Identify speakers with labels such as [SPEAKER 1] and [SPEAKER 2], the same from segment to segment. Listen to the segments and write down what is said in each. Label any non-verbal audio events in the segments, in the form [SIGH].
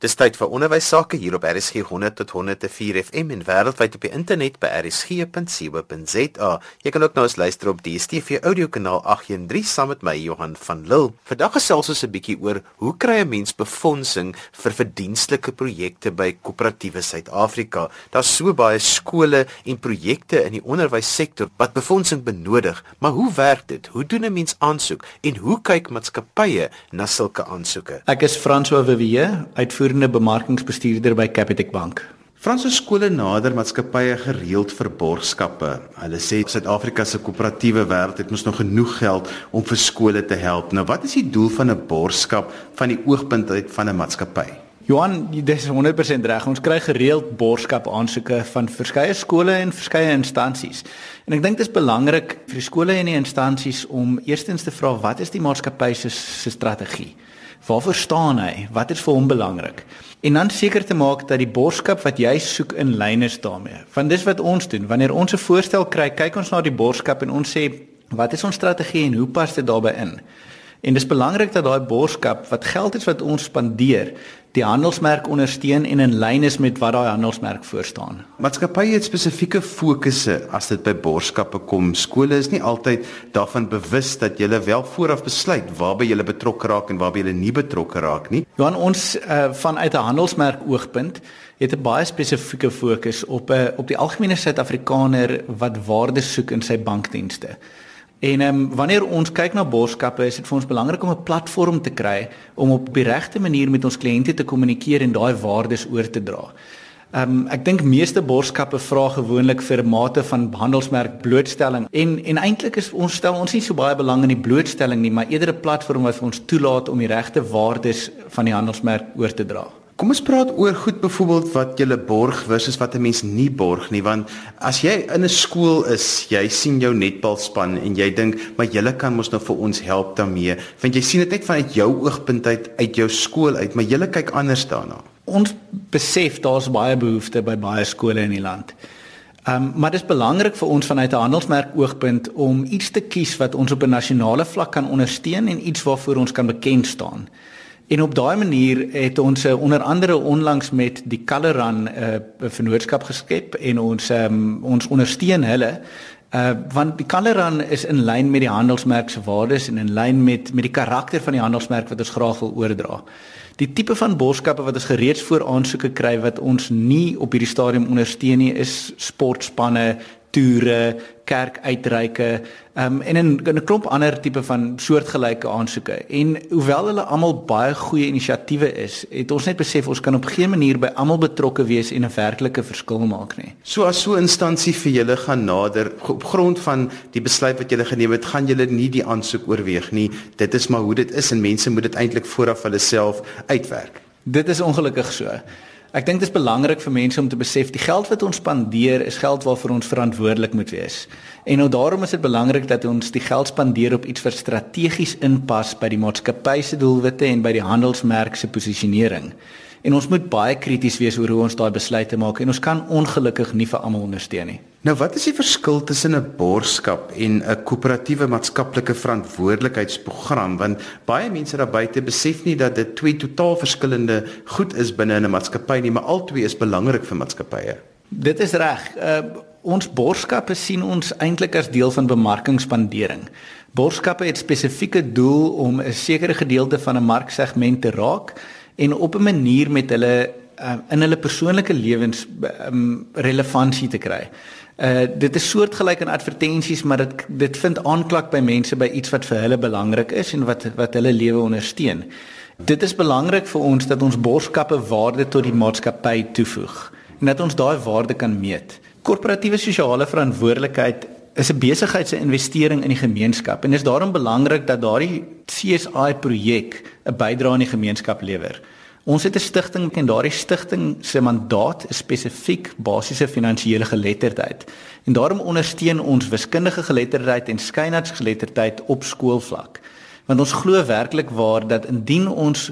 [SPEAKER 1] Dis tyd vir onderwys sake hier op RSG 100 tot 104 FM en wêreldwyd op die internet by rsg.co.za. Jy kan ook nou eens luister op DStv audiokanaal 813 saam met my Johan van Lille. Vandag gesels ons 'n bietjie oor hoe kry 'n mens befondsing vir verdienstelike projekte by koöperatiewe Suid-Afrika. Daar's so baie skole en projekte in die onderwyssektor wat befondsing benodig, maar hoe werk dit? Hoe doen 'n mens aansoek en hoe kyk maatskappye na sulke aansoeke?
[SPEAKER 2] Ek is François Vivier, uitvoer uitvoerende bemarkingsbestuurder by Capitec Bank.
[SPEAKER 1] Franse skole nader maatskappye gereeld vir borgskappe. Hulle sê Suid-Afrika se koöperatiewe wêreld het mos nog genoeg geld om vir skole te help. Nou wat is die doel van 'n borgskap van die oogpunt uit van 'n maatskappy?
[SPEAKER 2] Johan, dis 100% reg. Ons kry gereeld borgskap aansoeke van verskeie skole en verskeie instansies. En ek dink dit is belangrik vir die skole en die instansies om eerstens te vra wat is die maatskappy se strategie? Waarvoor staan hy? Wat is vir hom belangrik? En dan seker te maak dat die borskap wat jy soek in lyn is daarmee. Want dis wat ons doen. Wanneer ons 'n voorstel kry, kyk ons na die borskap en ons sê, wat is ons strategie en hoe pas dit daarbey in? En dis belangrik dat daai borskap wat geld is wat ons spandeer, die handelsmerk ondersteun en in lyn is met wat daai handelsmerk voor staan.
[SPEAKER 1] Maatskappye het spesifieke fokusse as dit by borgskappe kom. Skole is nie altyd daarvan bewus dat jy wel vooraf besluit waarby jy betrokke raak en waarby jy nie betrokke raak nie.
[SPEAKER 2] Johan ons uh, vanuit 'n handelsmerk oogpunt het 'n baie spesifieke fokus op 'n uh, op die algemene Suid-Afrikaner wat waarde soek in sy bankdienste. En um, wanneer ons kyk na borgskappe, is dit vir ons belangrik om 'n platform te kry om op die regte manier met ons kliënte te kommunikeer en daai waardes oor te dra. Ehm um, ek dink meeste borgskappe vra gewoonlik vir mate van handelsmerk blootstelling en en eintlik is ons stel ons nie so baie belang in die blootstelling nie, maar eerder 'n platform wat vir ons toelaat om die regte waardes van die handelsmerk oor te dra.
[SPEAKER 1] Kom ons praat oor goed byvoorbeeld wat jy borg versus wat 'n mens nie borg nie want as jy in 'n skool is, jy sien jou netbalspan en jy dink maar julle kan mos nou vir ons help daarmee. Want jy sien dit net vanuit jou oogpunt uit uit jou skool uit, maar julle kyk anders daarna.
[SPEAKER 2] Ons besef daar's baie behoeftes by baie skole in die land. Ehm um, maar dit is belangrik vir ons vanuit 'n handelsmerk oogpunt om iets te kies wat ons op 'n nasionale vlak kan ondersteun en iets waarvoor ons kan bekend staan. En op daai manier het ons uh, onder andere onlangs met die Coloran 'n uh, eh, vennootskap geskep en ons um, ons ondersteun hulle uh want die Coloran is in lyn met die handelsmerk se waardes en in lyn met met die karakter van die handelsmerk wat ons graag wil oordra. Die tipe van boskappe wat ons gereeds voor aansoeke kry wat ons nie op hierdie stadium ondersteun nie is sportspanne, toere, kerkuitreike, ehm um, en 'n 'n klomp ander tipe van soortgelyke aansoeke. En hoewel hulle almal baie goeie inisiatiewe is, het ons net besef ons kan op geen manier by almal betrokke wees en 'n werklike verskil maak nie.
[SPEAKER 1] So as so 'n instansie vir julle gaan nader op grond van die besluit wat julle geneem het, gaan julle nie die aansoek oorweeg nie. Dit is maar hoe dit is en mense moet dit eintlik vooraf hulle self uitwerk.
[SPEAKER 2] Dit is ongelukkig so. Ek dink dit is belangrik vir mense om te besef die geld wat ons spandeer is geld waarvoor ons verantwoordelik moet wees. En nou daarom is dit belangrik dat ons die geld spandeer op iets wat strategies inpas by die maatskappy se doelwitte en by die handelsmerk se posisionering. En ons moet baie krities wees oor hoe ons daai besluite maak en ons kan ongelukkig nie vir almal ondersteun nie.
[SPEAKER 1] Nou wat is die verskil tussen 'n borgskap en 'n koöperatiewe maatskaplike verantwoordelikheidsprogram want baie mense daar buite besef nie dat dit twee totaal verskillende goed is binne 'n maatskappy nie, maar albei is belangrik vir maatskappye.
[SPEAKER 2] Dit is reg. Uh, ons borgskappe sien ons eintlik as deel van bemarkingspandering. Borgskappe het spesifieke doel om 'n sekere gedeelte van 'n marksegment te raak en op 'n manier met hulle uh, in hulle persoonlike lewens um, relevantie te kry. Uh dit is soortgelyk aan advertensies, maar dit dit vind aanklank by mense by iets wat vir hulle belangrik is en wat wat hulle lewe ondersteun. Dit is belangrik vir ons dat ons borgskappe waarde tot die maatskappy toevoeg en dat ons daai waarde kan meet. Korporatiewe sosiale verantwoordelikheid is 'n besigheid se investering in die gemeenskap en is daarom belangrik dat daardie CSI projek 'n bydrae aan die gemeenskap lewer. Ons het 'n stigting en daardie stigting se mandaat is spesifiek basiese finansiële geletterdheid. En daarom ondersteun ons wiskundige geletterdheid en skynheidsgeletterdheid op skoolvlak. Want ons glo werklik waar dat indien ons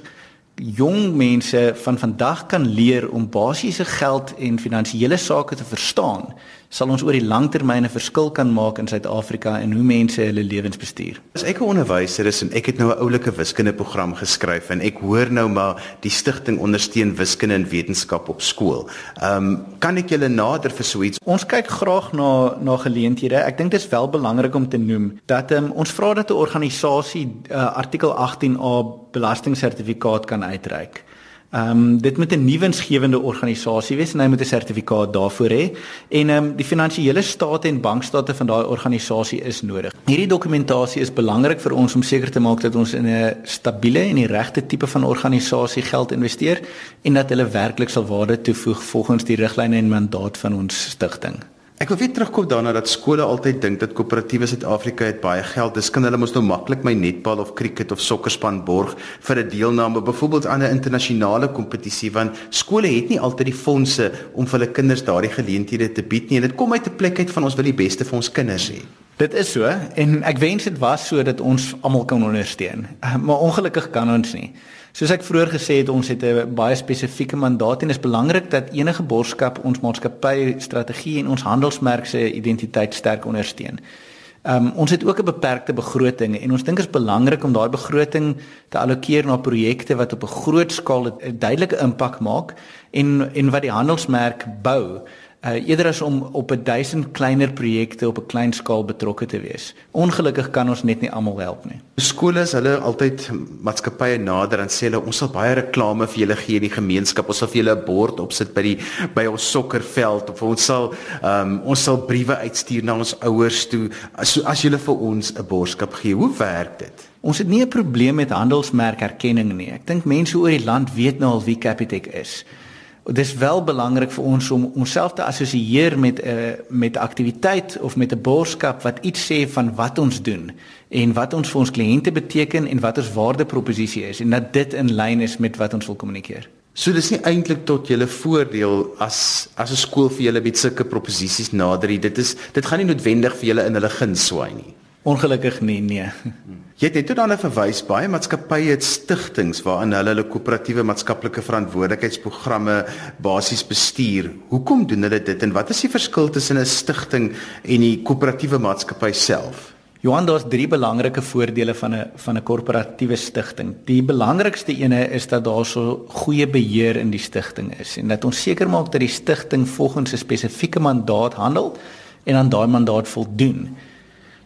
[SPEAKER 2] jong mense van vandag kan leer om basiese geld en finansiële sake te verstaan, sal ons oor die langtermyn 'n verskil kan maak in Suid-Afrika en hoe mense hulle lewens bestuur.
[SPEAKER 1] As ek 'n onderwyser is en ek het nou 'n oulike wiskundeprogram geskryf en ek hoor nou maar die stigting ondersteun wiskunde en wetenskap op skool. Ehm um, kan ek julle nader vir so iets?
[SPEAKER 2] Ons kyk graag na na geleenthede. Ek dink dit is wel belangrik om te noem dat um, ons vra dat 'n organisasie uh, artikel 18A belastingsertifikaat kan uitreik. Ehm um, dit moet 'n nuwensgewende organisasie wees en hy moet 'n sertifikaat daarvoor hê en ehm um, die finansiële state en bankstate van daai organisasie is nodig. Hierdie dokumentasie is belangrik vir ons om seker te maak dat ons in 'n stabiele en die regte tipe van organisasie geld investeer en dat hulle werklik sal waarde toevoeg volgens die riglyne en mandaat van ons stigting.
[SPEAKER 1] Ek wil weer terugkom daarna dat skole altyd dink dat koöperatiewe Suid-Afrika het baie geld. Dis kan hulle mos nou maklik my netbal of cricket of sokkerspan borg vir 'n deelname byvoorbeeld aan 'n internasionale kompetisie want skole het nie altyd die fondse om vir hulle kinders daardie geleenthede te bied nie. En dit kom uit 'n plek uit van ons wil die beste vir ons kinders hê.
[SPEAKER 2] Dit is so en ek wens dit was so dat ons almal kan ondersteun. Maar ongelukkig kan ons nie. Soos ek vroeër gesê het, ons het 'n baie spesifieke mandaat en dit is belangrik dat enige borgskap ons maatskappy strategie en ons handelsmerk se identiteit sterk ondersteun. Um, ons het ook 'n beperkte begroting en ons dink dit is belangrik om daai begroting te allokeer na projekte wat op 'n groot skaal 'n duidelike impak maak en en wat die handelsmerk bou uh, eerder as om op 'n duisend kleiner projekte op 'n klein skaal betrokke te wees. Ongelukkig kan ons net nie almal help nie.
[SPEAKER 1] Skole is hulle altyd maatskappye nader en sê hulle ons sal baie reklame vir julle gee in die gemeenskap. Ons sal vir julle 'n bord opsit by die by ons sokkerveld of ons sal um, ons sal briewe uitstuur na ons ouers toe as as julle vir ons 'n borgskap gee. Hoe werk dit?
[SPEAKER 2] Ons het nie 'n probleem met handelsmerkerkenning nie. Ek dink mense oor die land weet nou al wie Capitec is. Dit is wel belangrik vir ons om onsself te assosieer met 'n uh, met 'n aktiwiteit of met 'n borgskap wat iets sê van wat ons doen en wat ons vir ons kliënte beteken en wat ons waardeproposisie is en dat dit in lyn is met wat ons wil kommunikeer.
[SPEAKER 1] So dis nie eintlik tot julle voordeel as as 'n skool vir julle met sulke proposisies nader. Dit is dit gaan nie noodwendig vir julle in hulle guns swaai nie.
[SPEAKER 2] Ongelukkig nie, nee.
[SPEAKER 1] Jy het net dan verwys baie maatskappye het stigtings waarin hulle hulle koöperatiewe maatskaplike verantwoordelikheidsprogramme basies bestuur. Hoekom doen hulle dit en wat is die verskil tussen 'n stigting en die koöperatiewe maatskappy self?
[SPEAKER 2] Johan, daar's drie belangrike voordele van 'n van 'n korporatiewe stigting. Die belangrikste ene is dat daar so goeie beheer in die stigting is en dat ons seker maak dat die stigting volgens 'n spesifieke mandaat handel en aan daai mandaat voldoen.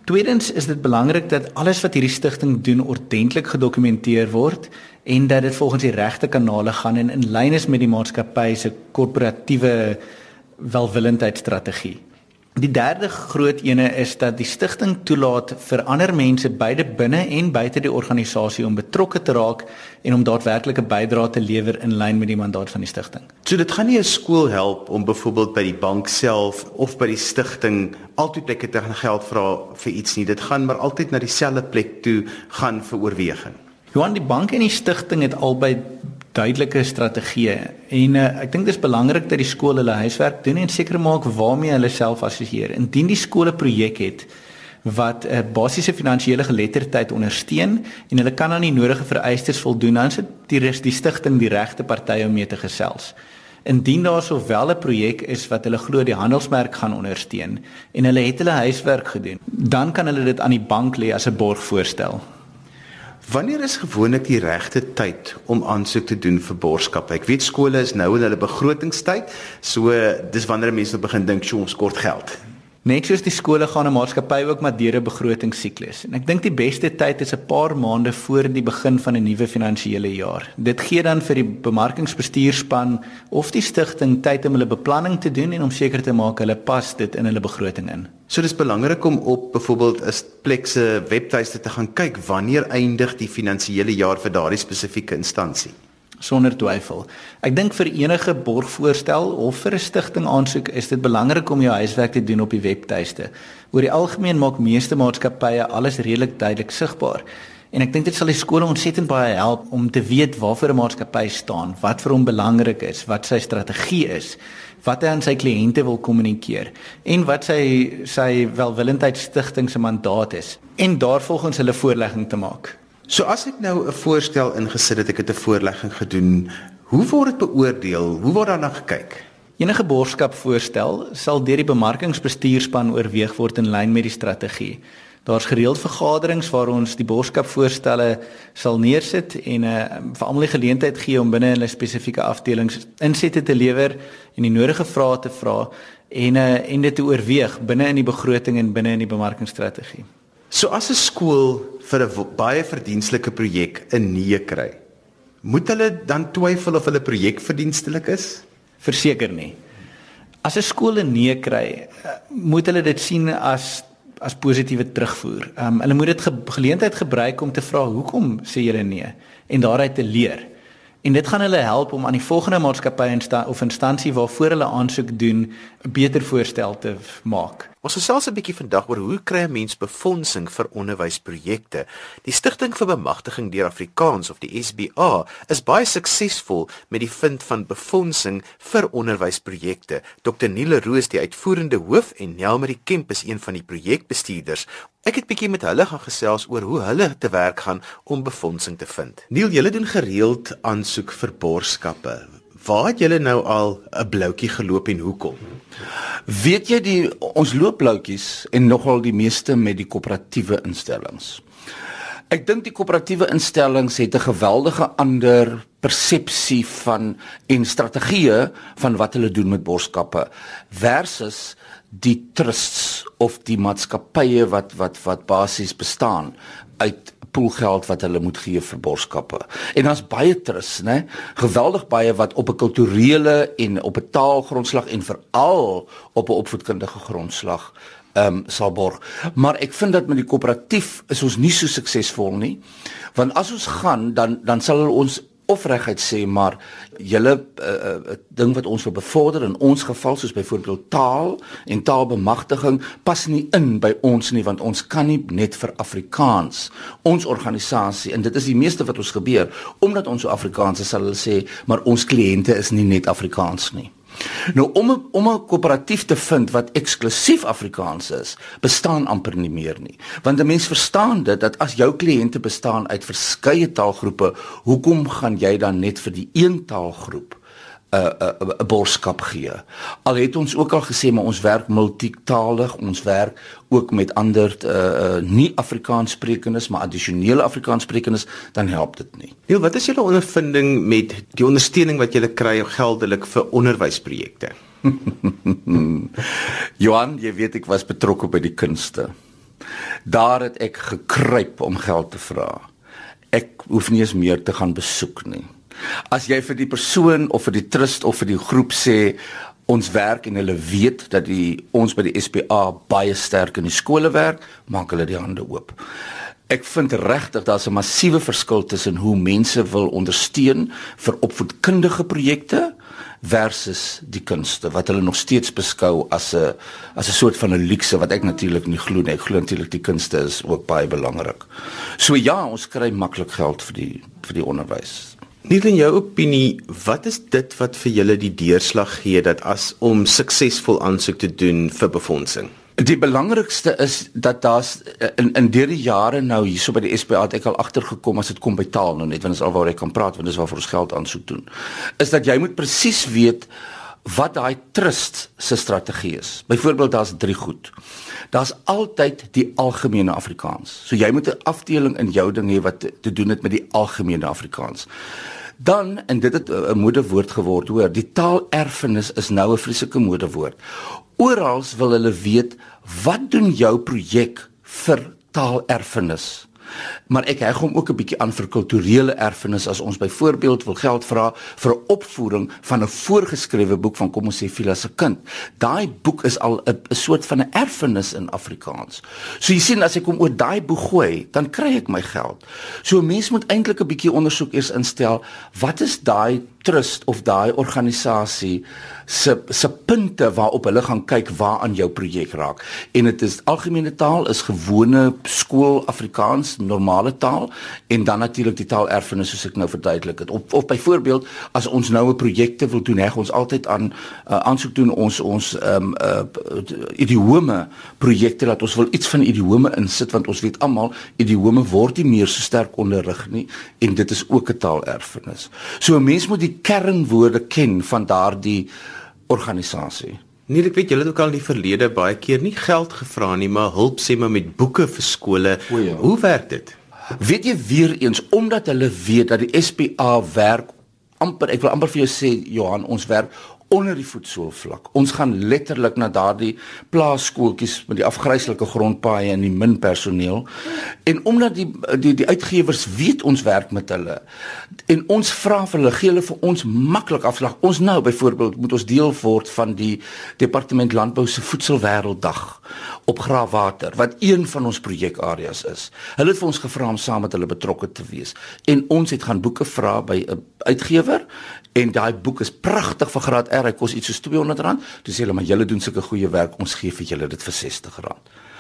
[SPEAKER 2] Tweedens is dit belangrik dat alles wat hierdie stigting doen ordentlik gedokumenteer word en dat dit volgens die regte kanale gaan en in lyn is met die maatskappy se korporatiewe welwillendheidsstrategie. Die derde groot ene is dat die stigting toelaat vir ander mense beide binne en buite die organisasie om betrokke te raak en om daadwerklike bydrae te lewer in lyn met die mandaat van die stigting.
[SPEAKER 1] So dit gaan nie 'n skool help om byvoorbeeld by die bank self of by die stigting altyd plekke te gaan geld vra vir iets nie. Dit gaan maar altyd na dieselfde plek toe gaan vir oorweging.
[SPEAKER 2] Johan, die bank en die stigting het albei duidelike strategieë en uh, ek dink dit is belangrik dat die skool hulle huiswerk doen en seker maak waarmee hulle self assosieer. Indien die skole 'n projek het wat 'n uh, basiese finansiële geletterdheid ondersteun en hulle kan aan die nodige vereistes voldoen, dan is dit die, die stigting die regte party om mee te gesels. Indien daar sowel 'n projek is wat hulle glo die handelsmerk gaan ondersteun en hulle het hulle huiswerk gedoen, dan kan hulle dit aan die bank lê as 'n borg voorstel.
[SPEAKER 1] Wanneer is gewoonlik die regte tyd om aansoek te doen vir borgskap? Ek weet skole is nou in hulle begrotingstyd, so dis wanneer mense begin dink, "Sjoe, ons kort geld."
[SPEAKER 2] Net soos die skole gaan 'n maatskappy ook maar deur 'n begrotingsiklus. En ek dink die beste tyd is 'n paar maande voor die begin van 'n nuwe finansiële jaar. Dit gee dan vir die bemarkingsbestuurspan of die stigting tyd om hulle beplanning te doen en om seker te maak hulle pas dit in hulle begroting in.
[SPEAKER 1] So dis belangrik om op byvoorbeeld 'n plek se webtuiste te gaan kyk wanneer eindig die finansiële jaar vir daardie spesifieke instansie
[SPEAKER 2] sonder twyfel. Ek dink vir enige borgvoorstel of vir 'n stigting aansoek is dit belangrik om jou huiswerk te doen op die webtuiste. Oor die algemeen maak meeste maatskappye alles redelik duidelik sigbaar. En ek dink dit sal die skole ontsettend baie help om te weet waarvoor 'n maatskappy staan, wat vir hom belangrik is, wat sy strategie is, wat hy aan sy kliënte wil kommunikeer en wat sy sy welwillendheidsstigting se mandaat is en daarvolgens hulle voorlegging te maak.
[SPEAKER 1] So as ek nou 'n voorstel ingesit het, ek het 'n voorlegging gedoen, hoe word dit beoordeel? Hoe word daarna gekyk?
[SPEAKER 2] Enige borskapvoorstel sal deur die bemarkingsbestuurspan oorweeg word in lyn met die strategie. Daar's gereeld vergaderings waar ons die borskapvoorstelle sal neersit en uh, vir almal die geleentheid gee om binne hulle spesifieke afdelings insette te lewer en die nodige vrae te vra en uh, en dit te oorweeg binne in die begroting en binne in die bemarkingsstrategie.
[SPEAKER 1] So as 'n skool vir 'n baie verdienstelike projek 'n nee kry, moet hulle dan twyfel of hulle projek verdienstelik is?
[SPEAKER 2] Verseker nie. As 'n skool 'n nee kry, eh, moet hulle dit sien as as positiewe terugvoer. Ehm um, hulle moet dit ge geleentheid gebruik om te vra hoekom sê julle nee en daaruit te leer. En dit gaan hulle help om aan die volgende maatskappy insta of instansie waarvoor hulle aansoek doen 'n beter voorstel te maak.
[SPEAKER 1] Ons gesels 'n bietjie vandag oor hoe kry 'n mens befondsing vir onderwysprojekte. Die Stichting vir Bemagtiging deur Afrikaans of die SBA is baie suksesvol met die vind van befondsing vir onderwysprojekte. Dr Niele Roos, die uitvoerende hoof en Nelmarie Kemp is een van die projekbestuurders. Ek het bietjie met hulle gaan gesels oor hoe hulle te werk gaan om befondsing te vind. Niel, julle doen gereeld aansoek vir borgskappe. Waar het julle nou al 'n bloutjie geloop en hoekom?
[SPEAKER 3] Weet jy die ons loop bloutjies en nogal die meeste met die koöperatiewe instellings. Ek dink die koöperatiewe instellings het 'n geweldige ander persepsie van en strategieë van wat hulle doen met borskappe versus die trusts of die maatskappye wat wat wat basies bestaan uit poolgeld wat hulle moet gee vir borskappe. En daar's baie trus, né? Geweldig baie wat op 'n kulturele en op 'n taalgrondslag en veral op 'n opvoedkundige grondslag ehm um, sal borg. Maar ek vind dat met die koöperatief is ons nie so suksesvol nie. Want as ons gaan dan dan sal ons of reguit sê maar julle 'n uh, uh, ding wat ons wil bevorder in ons geval soos byvoorbeeld taal en taalbemagtiging pas nie in by ons nie want ons kan nie net vir Afrikaans ons organisasie en dit is die meeste wat ons gebeur omdat ons so Afrikaans is sal hulle sê maar ons kliënte is nie net Afrikaans nie Nou om om 'n koöperatief te vind wat eksklusief Afrikaans is, bestaan amper nie meer nie. Want 'n mens verstaan dit dat as jou kliënte bestaan uit verskeie taalgroepe, hoekom gaan jy dan net vir die een taalgroep 'n 'n 'n borskap gee. Al het ons ook al gesê maar ons werk multitalig, ons werk ook met ander uh, uh nie Afrikaans sprekendes maar addisionele Afrikaans sprekendes, dan help dit nie.
[SPEAKER 1] Neil, wat is julle ondervinding met die ondersteuning wat julle kry geldelik vir onderwysprojekte? [LAUGHS]
[SPEAKER 3] Johan, jy weet ek was betrokke by die kunste. Daar het ek gekruip om geld te vra. Ek hoef nie eens meer te gaan besoek nie. As jy vir die persoon of vir die trust of vir die groep sê ons werk en hulle weet dat die ons by die SPA baie sterk in die skole werk, maak hulle die hande oop. Ek vind regtig daar's 'n massiewe verskil tussen hoe mense wil ondersteun vir opvoedkundige projekte versus die kunste wat hulle nog steeds beskou as 'n as 'n soort van 'n luukse wat ek natuurlik nie glo nie. Ek glo natuurlik die kunste is ook baie belangrik. So ja, ons kry maklik geld vir die vir die onderwys.
[SPEAKER 1] Nie in jou opinie, wat is dit wat vir julle die deurslag gee dat as om suksesvol aansoek te doen vir befondsing?
[SPEAKER 3] Die belangrikste is dat daar's in in deur die jare nou hierso by die SPA het ek al agtergekom as dit kom by taal nou net want dit is alwaar ek kan praat want dis waarvoor ons geld aansoek doen. Is dat jy moet presies weet wat daai trust se strategie is. Byvoorbeeld daar's drie goed. Daar's altyd die algemene Afrikaans. So jy moet 'n afdeling in jou ding hê wat te, te doen het met die algemene Afrikaans. Dan en dit het 'n modewoord geword, hoor, die taalerfenis is nou 'n vreeslike modewoord. Oral wil hulle weet wat doen jou projek vir taalerfenis? Maar ek heg hom ook 'n bietjie aan vir kulturele erfenis as ons byvoorbeeld wil geld vra vir 'n opvoering van 'n voorgeskrewe boek van kom ons sê Phila se kind. Daai boek is al 'n soort van 'n erfenis in Afrikaans. So jy sien as ek hom oor daai boek gooi, dan kry ek my geld. So mens moet eintlik 'n bietjie ondersoek eers instel, wat is daai trust of daai organisasie se se punte waarop hulle gaan kyk waar aan jou projek raak. En dit is algemene taal is gewone skool Afrikaans, normale taal en dan natuurlik die taalerfenis soos ek nou verduidelik het. Of, of byvoorbeeld as ons nou 'n projekte wil doen, heg ons altyd aan uh, aansoek doen ons ons ehm um, uh, idiome projekte dat ons wil iets van idiome insit want ons weet almal idiome word nie meer so sterk onderrig nie en dit is ook 'n taalerfenis. So 'n mens moet die kernwoorde ken van daardie organisasie.
[SPEAKER 1] Nee, ek weet julle het ook al in die verlede baie keer nie geld gevra nie, maar hulp sê maar met boeke vir skole.
[SPEAKER 3] O ja.
[SPEAKER 1] Hoe werk dit?
[SPEAKER 3] Weet jy weer eens omdat hulle weet dat die SPA werk amper ek wil amper vir jou sê Johan, ons werk onder die voetsoolvlak. Ons gaan letterlik na daardie plaaskooltjies met die afgryslike grondpaaie en die min personeel. En omdat die die die uitgewers weet ons werk met hulle en ons vra vir hulle gee hulle vir ons maklik afslag. Ons nou byvoorbeeld moet ons deel word van die departement landbou se voedselwêrelddag op Graafwater wat een van ons projekareas is. Hulle het vir ons gevra om saam met hulle betrokke te wees en ons het gaan boeke vra by 'n uitgewer en daai boek is pragtig vir graad R, hy kos iets soos R200. Dis hulle maar julle doen sulke goeie werk, ons gee vir julle dit vir R60.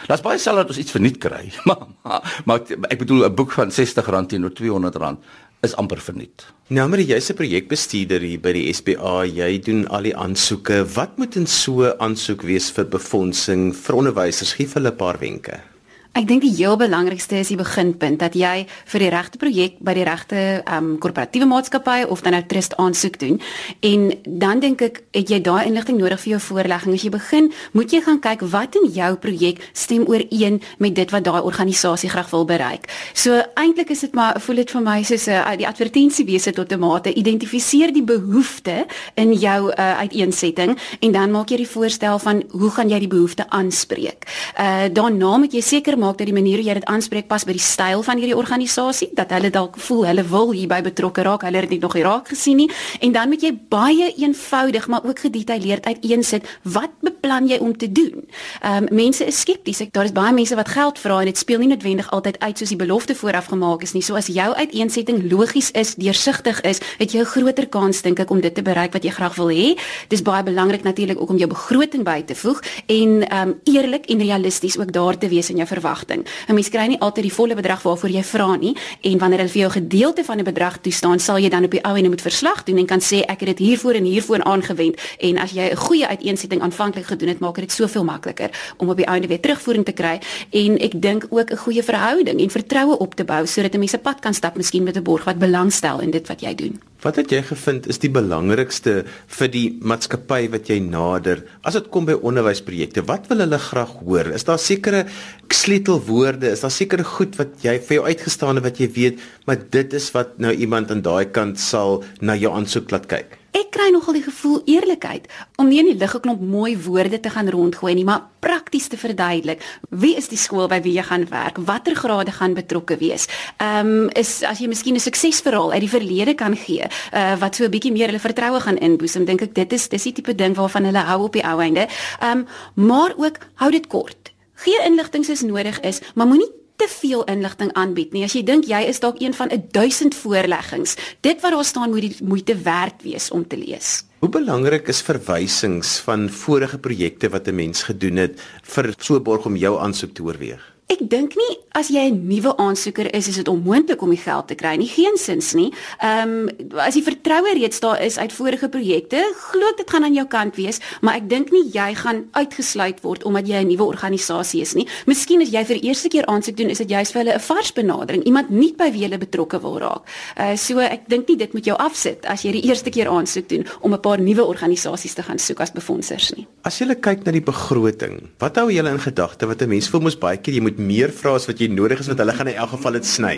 [SPEAKER 3] Dit's baie selde dat ons iets verniet kry. Maar, [LAUGHS] maar maar ek bedoel 'n boek van R60 teenoor R200 is amper verniet.
[SPEAKER 1] Nou maar jy's 'n projekbestuurder hier by die SPA. Jy doen al die aansoeke. Wat moet in so 'n aansoek wees vir befondsing vir onderwysers? Gee vir hulle 'n paar wenke.
[SPEAKER 4] Ek dink die heel belangrikste is die beginpunt dat jy vir die regte projek by die regte um korporatiewe maatskappy of dan nou trust aansoek doen. En dan dink ek het jy daai inligting nodig vir jou voorlegging. As jy begin, moet jy gaan kyk wat in jou projek stem ooreen met dit wat daai organisasie graag wil bereik. So eintlik is dit maar voel dit vir my soos 'n uh, die advertensiewese tot 'n mate identifiseer die behoefte in jou uh, uiteensetting en dan maak jy die voorstel van hoe gaan jy die behoefte aanspreek. Uh daarna moet jy seker maak dat die manier hoe jy dit aanspreek pas by die styl van hierdie organisasie, dat hulle dalk voel hulle wil hierby betrokke raak, hulle het dit nog nie raak gesien nie. En dan moet jy baie eenvoudig maar ook gedetailleerd uiteensit wat beplan jy om te doen. Ehm um, mense is skepties. Daar is baie mense wat geld vra en dit speel nie noodwendig altyd uit soos die belofte vooraf gemaak is nie. So as jou uiteensetting logies is, deursigtig is, het jy 'n groter kans dink ek om dit te bereik wat jy graag wil hê. Dis baie belangrik natuurlik ook om jou begroting by te voeg en ehm um, eerlik en realisties ook daar te wees in jou verwagtinge verwagting. 'n Mens kry nie altyd die volle bedrag waarvoor jy vra nie en wanneer hulle vir jou 'n gedeelte van 'n bedrag toestaan, sal jy dan op die ou en moet verslag doen en kan sê ek het dit hiervoor en hiervoor aangewend en as jy 'n goeie uiteensetting aanvanklik gedoen het, maak dit soveel makliker om op die einde weer terugvoering te kry en ek dink ook 'n goeie verhouding en vertroue op te bou sodat 'n mens 'n pad kan stap miskien met 'n borg wat belangstel in dit wat jy doen.
[SPEAKER 1] Wat het jy gevind is die belangrikste vir die maatskappy wat jy nader as dit kom by onderwysprojekte? Wat wil hulle graag hoor? Is daar sekere sleutelwoorde? Is daar sekere goed wat jy vir jou uitgestaan het wat jy weet, maar dit is wat nou iemand aan daai kant sal na jou aansoek laat kyk?
[SPEAKER 4] Ek kry nogal die gevoel eerlikheid om nie in die lug geklomp mooi woorde te gaan rondgooi nie, maar prakties te verduidelik. Wie is die skool by wie jy gaan werk? Watter grade gaan betrokke wees? Ehm um, is as jy miskien 'n suksesverhaal uit die verlede kan gee, uh, wat so 'n bietjie meer hulle vertroue gaan inboesem, dink ek dit is dis die tipe ding waarvan hulle hou op die ou einde. Ehm um, maar ook hou dit kort. Gee inligting soos nodig is, maar moenie te veel inligting aanbied nie. As jy dink jy is dalk een van 'n 1000 voorleggings, dit wat daar staan moet die moeite werd wees om te lees.
[SPEAKER 1] Hoe belangrik is verwysings van vorige projekte wat 'n mens gedoen het vir so borg om jou aansoek te oorweeg?
[SPEAKER 4] Ek dink nie as jy 'n nuwe aansoeker is, is dit onmoontlik om die geld te kry nie. Geensins nie. Ehm um, as die vertroue reeds daar is uit vorige projekte, glo ek dit gaan aan jou kant wees, maar ek dink nie jy gaan uitgesluit word omdat jy 'n nuwe organisasie is nie. Miskien as jy vir die eerste keer aansoek doen, is dit juist vir hulle 'n vars benadering, iemand nie by wie hulle betrokke wil raak. Uh so ek dink nie dit moet jou afsit as jy die eerste keer aansoek doen om 'n paar nuwe organisasies te gaan soek as befondsers nie.
[SPEAKER 1] As jy kyk na die begroting, wat hou jy in gedagte wat 'n mens voel mos baie keer jy moet meer vra as wat jy nodig is want hulle gaan in elk geval dit sny.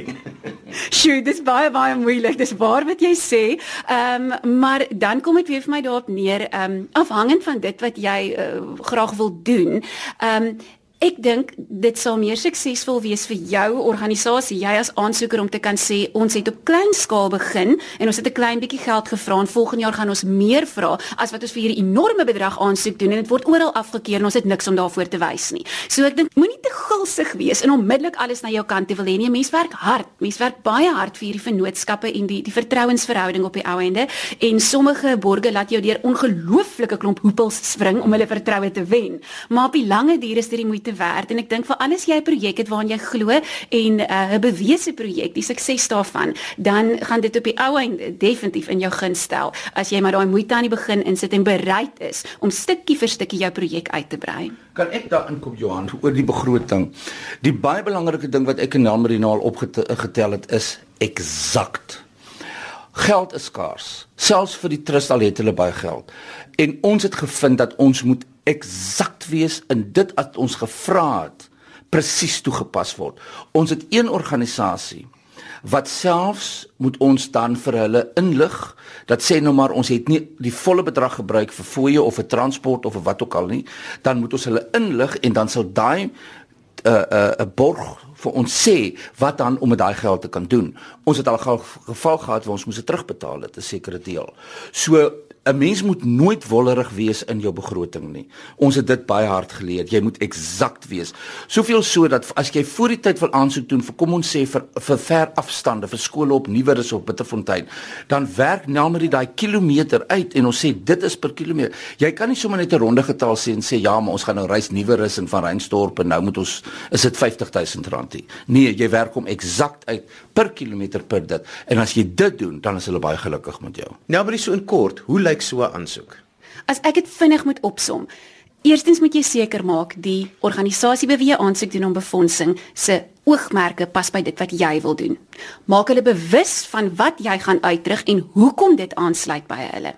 [SPEAKER 1] [LAUGHS]
[SPEAKER 4] Sjoe, dis baie baie moeilik. Dis waar wat jy sê. Ehm um, maar dan kom dit weer vir my daarop neer, ehm um, afhangend van dit wat jy uh, graag wil doen. Ehm um, Ek dink dit sal meer suksesvol wees vir jou organisasie, jy as aansoeker om te kan sê ons het op klein skaal begin en ons het 'n klein bietjie geld gevra en volgende jaar gaan ons meer vra as wat ons vir hierdie enorme bedrag aansoek doen en dit word oral afgekeur en ons het niks om daarvoor te wys nie. So ek dink moenie te gulsig wees en onmiddellik alles na jou kant te wil hê nie. Mense werk hard. Mense werk baie hard vir hierdie vennootskappe en die die vertrouensverhouding op die ou ende en sommige borgers laat jou deur ongelooflike klomp hoepels spring om hulle vertroue te wen. Maar op die lange duur is dit die moeite werd en ek dink vir alles jy 'n projek het waaraan jy glo en uh, 'n uh, bewese projek, die sukses daarvan, dan gaan dit op die ou einde definitief in jou gun stel as jy maar daai moeite aan die begin insit en bereid is om stukkie vir stukkie jou projek uit te brei.
[SPEAKER 3] Kan ek daar inkom Johan oor die begroting? Die baie belangrike ding wat ek en Nelmarinaal opgetel het is eksakt Geld is skaars. Selfs vir die trust al het hulle baie geld. En ons het gevind dat ons moet eksakt wees in dit wat ons gevra het presies toegepas word. Ons het een organisasie wat selfs moet ons dan vir hulle inlig dat sê nou maar ons het nie die volle bedrag gebruik vir fooie of vir transport of vir wat ook al nie dan moet ons hulle inlig en dan sal daai 'n uh, 'n uh, 'n borg vir ons sê wat dan om met daai geld te kan doen. Ons het al geval gehad waar ons moes dit terugbetaal het 'n sekere deel. So 'n mens moet nooit wollerig wees in jou begroting nie. Ons het dit baie hard geleer. Jy moet eksakt wees. Soveel so dat as jy voor die tyd wil aansoek doen vir kom ons sê vir vir ver afstande vir skole op Nieuwerus of Bitterfontein, dan werk Nelmarie daai kilometer uit en ons sê dit is per kilometer. Jy kan nie sommer net 'n ronde getal sê en sê ja, maar ons gaan nou reis Nieuwerus en van Reinstorp en nou moet ons is dit R50000 nie. Nee, jy werk hom eksakt uit per kilometer per dit. En as jy dit doen, dan is hulle baie gelukkig met jou.
[SPEAKER 1] Nelmarie so in kort, hoe lyk so 'n aansoek?
[SPEAKER 4] As ek dit vinnig moet opsom. Eerstens moet jy seker maak die organisasie by wie jy aansoek doen om befondsing se oogmerke pas by dit wat jy wil doen. Maak hulle bewus van wat jy gaan uitdruk en hoekom dit aansluit by hulle.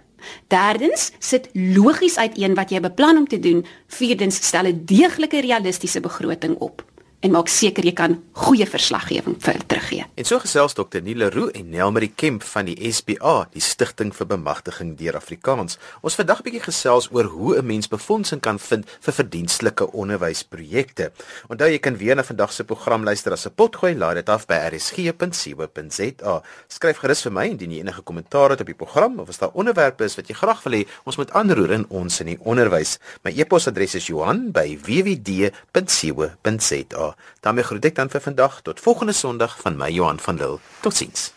[SPEAKER 4] Derdens sit logies uiteen wat jy beplan om te doen. Vierdens stel 'n deeglike realistiese begroting op en maak seker jy kan goeie verslaggewing vir teruggee.
[SPEAKER 1] En so gesels Dr. Niele Roo en Nelmarie Kemp van die SBA, die Stichting vir Bemagtiging deur Afrikaans. Ons vandag bietjie gesels oor hoe 'n mens befondsing kan vind vir verdienstelike onderwysprojekte. Onthou jy kan weer na vandag se program luister as 'n potgooi laai dit af by rsg.co.za. Skryf gerus vir my indien jy enige kommentaar het op die program of as daar onderwerpe is wat jy graag wil hê ons moet aanroer in ons in die onderwys. My e-posadres is Johan@wwd.co.za daarmee groet ek dan vir vandag tot volgende Sondag van my Johan van Lille. Totsiens.